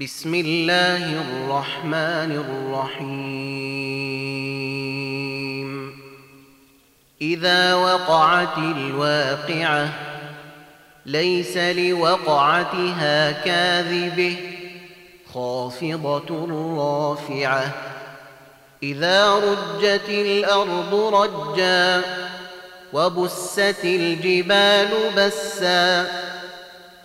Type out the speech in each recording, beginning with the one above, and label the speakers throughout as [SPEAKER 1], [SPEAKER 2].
[SPEAKER 1] بسم الله الرحمن الرحيم. إذا وقعت الواقعة ليس لوقعتها كاذبة خافضة رافعة. إذا رجت الأرض رجا وبست الجبال بسا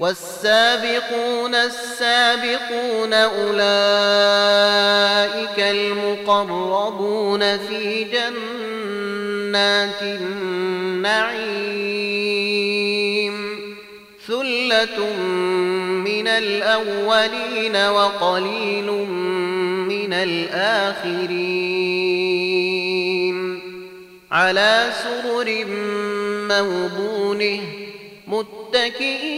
[SPEAKER 1] والسابقون السابقون أولئك المقربون في جنات النعيم. ثلة من الأولين وقليل من الآخرين. على سرر موضونة متكئين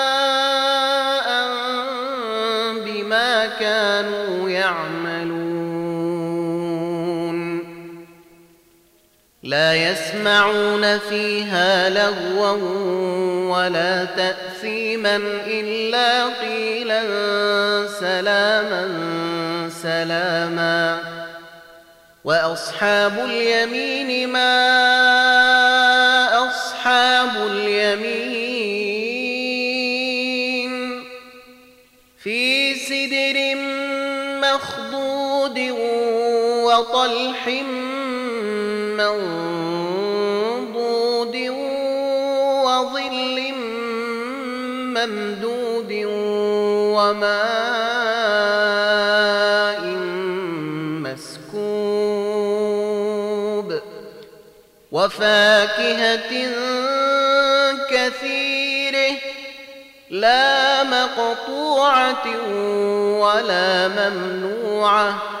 [SPEAKER 1] كانوا يعملون. لا يسمعون فيها لغوا ولا تأثيما إلا قيلا سلاما سلاما. وأصحاب اليمين ما وطلح منضود وظل ممدود وماء مسكوب وفاكهة كثيره لا مقطوعة ولا ممنوعة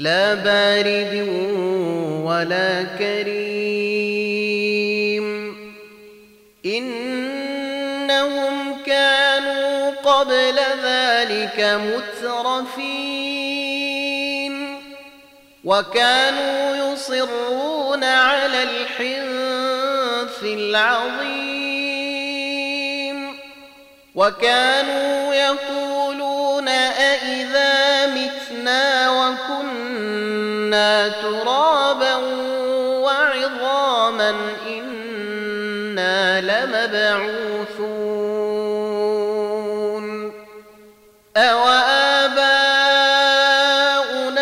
[SPEAKER 1] لا بارد ولا كريم. إنهم كانوا قبل ذلك مترفين. وكانوا يصرون على الحنث العظيم. وكانوا يقولون أئذا متنا وكنا كنا ترابا وعظاما إنا لمبعوثون أوآباؤنا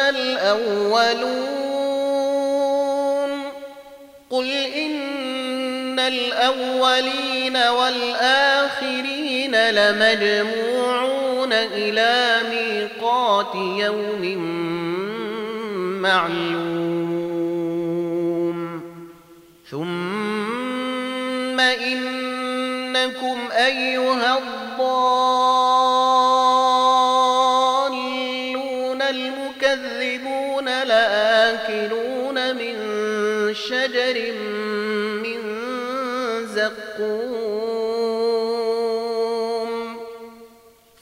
[SPEAKER 1] الأولون قل إن الأولين والآخرين لمجموعون إلى ميقات يوم معلوم. ثم إنكم أيها الضالون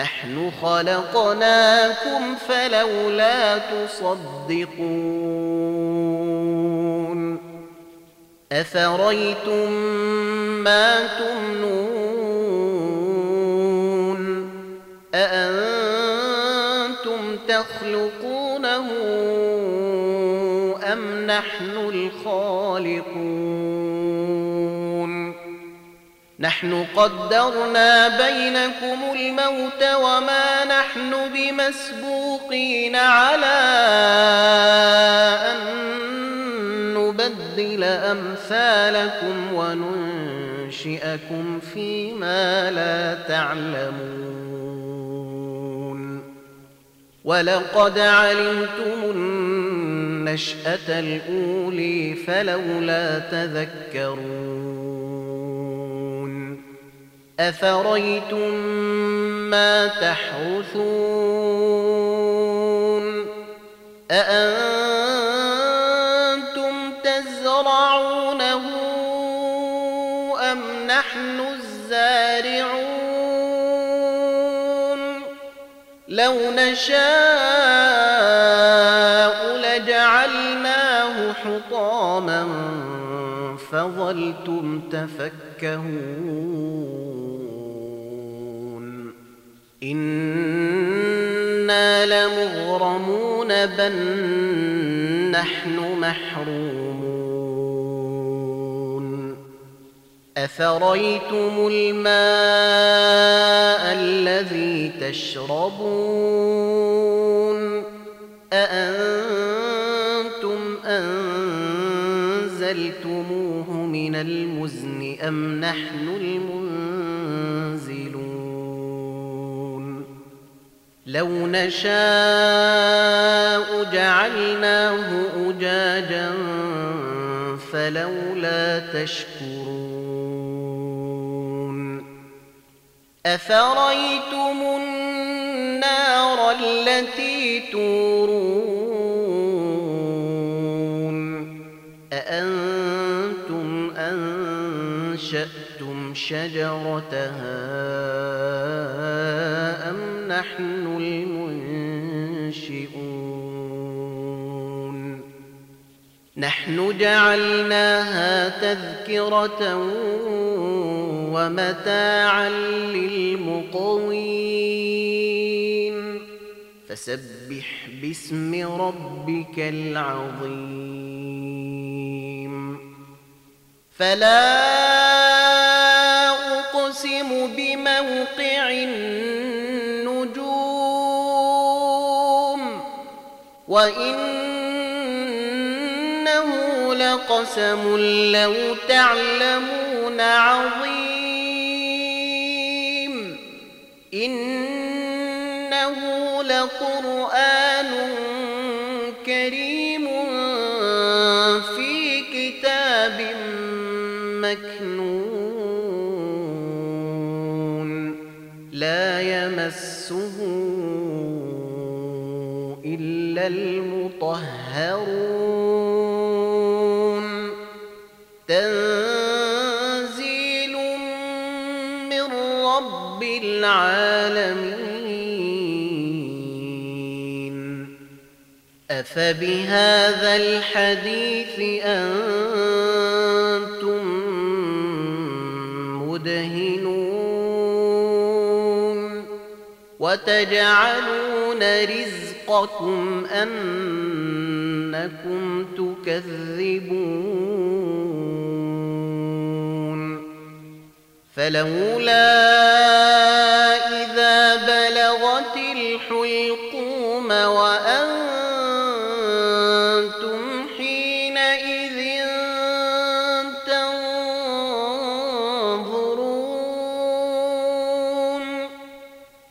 [SPEAKER 1] نحن خلقناكم فلولا تصدقون أفريتم ما تمنون أأنتم تخلقونه أم نحن الخالقون نحن قدرنا بينكم الموت وما نحن بمسبوقين على أن نبدل أمثالكم وننشئكم فيما لا تعلمون. ولقد علمتم النشأة الأولي فلولا تذكرون. أفريتم ما تحرثون أأنتم تزرعونه أم نحن الزارعون لو نشاء لجعلناه حطاما فظلتم تفكهون إنا لمغرمون بل نحن محرومون أفريتم الماء الذي تشربون أأنتم أنزلتموه من المزن أم نحن المنزلون لو نشاء جعلناه أجاجا فلولا تشكرون أفريتم النار التي تورون أأنتم أنشأتم شجرتها أم نحن المنشئون؟ نحن جعلناها تذكرة ومتاعا للمقوين. فسبح باسم ربك العظيم. فلا أقسم بموقع النجوم وإنه لقسم لو تعلمون عظيم إنه لقرآن كريم في كتاب مكنون إلا المطهرون. تنزيل من رب العالمين. أفبهذا الحديث أنتم مدهنون؟ وتجعلون رزقكم أنكم تكذبون. فلولا إذا بلغت الحلقوم وأنتم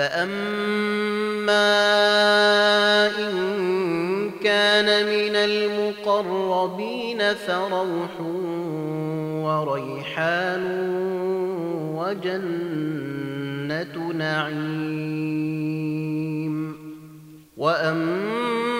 [SPEAKER 1] فأما إن كان من المقربين فروح وريحان وجنة نعيم وأما